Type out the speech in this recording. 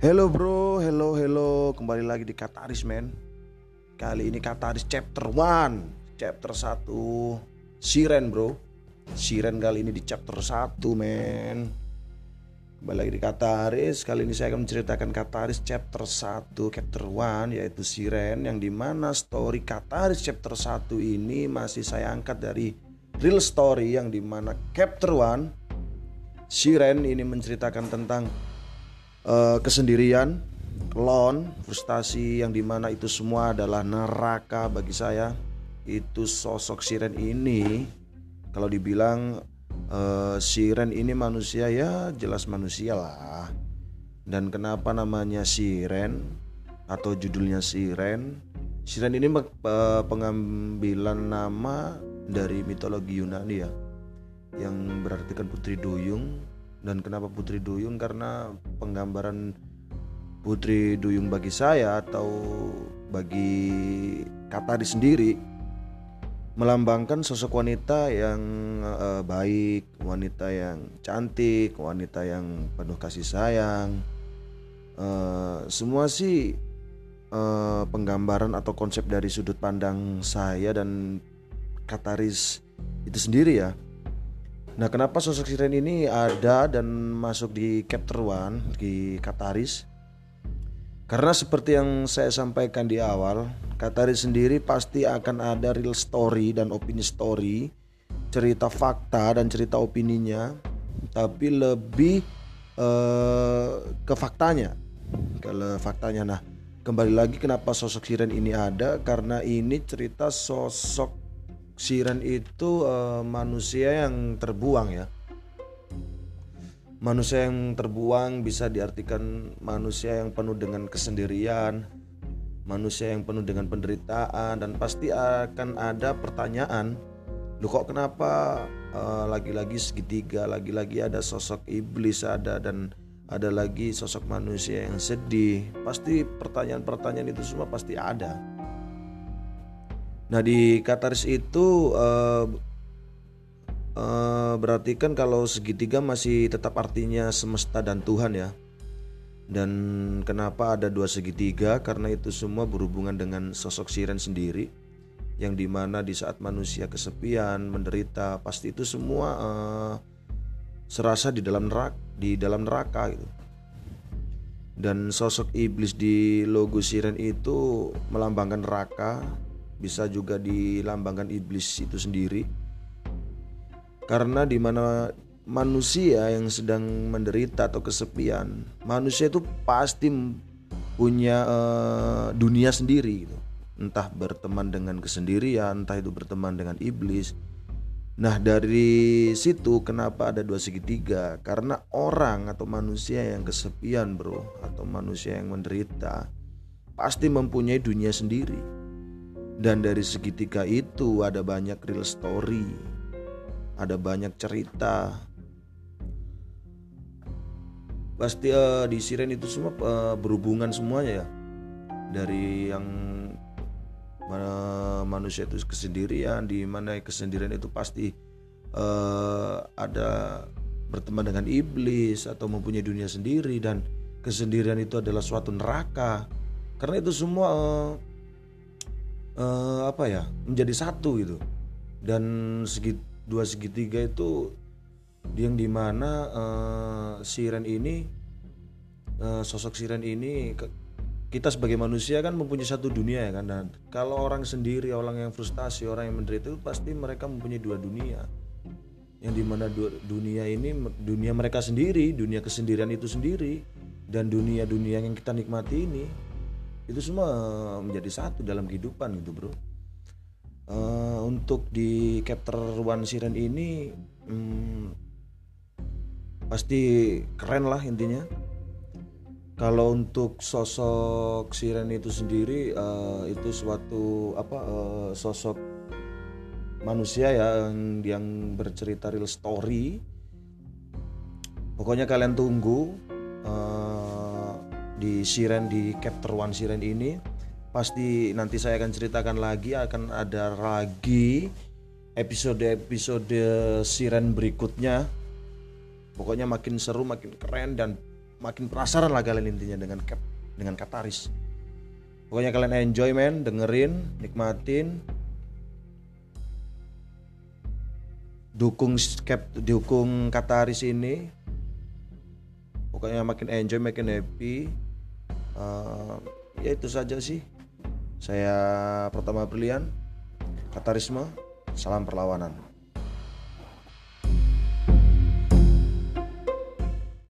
Hello bro, hello hello, kembali lagi di Kataris men. Kali ini Kataris chapter 1, chapter 1 Siren bro. Siren kali ini di chapter 1 men. Kembali lagi di Kataris, kali ini saya akan menceritakan Kataris chapter 1, chapter 1 yaitu Siren yang di mana story Kataris chapter 1 ini masih saya angkat dari real story yang di mana chapter 1 Siren ini menceritakan tentang uh, kesendirian, lone, frustasi yang di mana itu semua adalah neraka bagi saya. Itu sosok siren ini, kalau dibilang uh, siren ini manusia ya jelas manusia lah. Dan kenapa namanya siren atau judulnya siren? Siren ini uh, pengambilan nama dari mitologi Yunani ya, yang berarti kan putri duyung dan kenapa Putri Duyung karena penggambaran Putri Duyung bagi saya atau bagi Katari sendiri melambangkan sosok wanita yang uh, baik, wanita yang cantik, wanita yang penuh kasih sayang. Uh, semua sih uh, penggambaran atau konsep dari sudut pandang saya dan Kataris itu sendiri ya. Nah, kenapa sosok Siren ini ada dan masuk di chapter 1 di Kataris? Karena seperti yang saya sampaikan di awal, Kataris sendiri pasti akan ada real story dan opini story, cerita fakta dan cerita opininya, tapi lebih uh, ke faktanya. Kalau faktanya, nah kembali lagi kenapa sosok Siren ini ada? Karena ini cerita sosok Siren itu uh, manusia yang terbuang ya. Manusia yang terbuang bisa diartikan manusia yang penuh dengan kesendirian, manusia yang penuh dengan penderitaan dan pasti akan ada pertanyaan, lu kok kenapa uh, lagi-lagi segitiga, lagi-lagi ada sosok iblis ada dan ada lagi sosok manusia yang sedih. Pasti pertanyaan-pertanyaan itu semua pasti ada Nah di Kataris itu uh, uh, berarti kan kalau segitiga masih tetap artinya semesta dan Tuhan ya. Dan kenapa ada dua segitiga? Karena itu semua berhubungan dengan sosok Siren sendiri yang di mana di saat manusia kesepian, menderita, pasti itu semua uh, serasa di dalam neraka, di dalam neraka gitu. Dan sosok iblis di logo Siren itu melambangkan neraka, bisa juga dilambangkan iblis itu sendiri. Karena di mana manusia yang sedang menderita atau kesepian manusia itu pasti punya uh, dunia sendiri gitu. entah berteman dengan kesendirian entah itu berteman dengan iblis. Nah dari situ kenapa ada dua segitiga? Karena orang atau manusia yang kesepian bro Atau manusia yang menderita Pasti mempunyai dunia sendiri dan dari segitiga itu ada banyak real story, ada banyak cerita. Pasti uh, di Siren itu semua uh, berhubungan semuanya ya. Dari yang mana manusia itu kesendirian, di mana kesendirian itu pasti uh, ada berteman dengan iblis atau mempunyai dunia sendiri dan kesendirian itu adalah suatu neraka. Karena itu semua uh, uh, apa ya menjadi satu gitu. Dan segi dua segitiga itu yang di mana uh, siren ini uh, sosok siren ini kita sebagai manusia kan mempunyai satu dunia ya kan dan kalau orang sendiri orang yang frustasi orang yang menderita itu pasti mereka mempunyai dua dunia. Yang di mana dua, dunia ini dunia mereka sendiri dunia kesendirian itu sendiri dan dunia dunia yang kita nikmati ini itu semua menjadi satu dalam kehidupan gitu bro. Uh, untuk di chapter one siren ini hmm, pasti keren lah intinya. Kalau untuk sosok siren itu sendiri uh, itu suatu apa uh, sosok manusia ya yang, yang bercerita real story. Pokoknya kalian tunggu uh, di Siren di Chapter One Siren ini. Pasti nanti saya akan ceritakan lagi akan ada lagi episode-episode Siren berikutnya. Pokoknya makin seru makin keren dan makin penasaran lah kalian intinya dengan cap dengan Kataris. Pokoknya kalian enjoy men. Dengerin nikmatin. Dukung cap dukung Kataris ini. Pokoknya makin enjoy makin happy uh, ya itu saja sih. Saya pertama brilian Katarisme salam perlawanan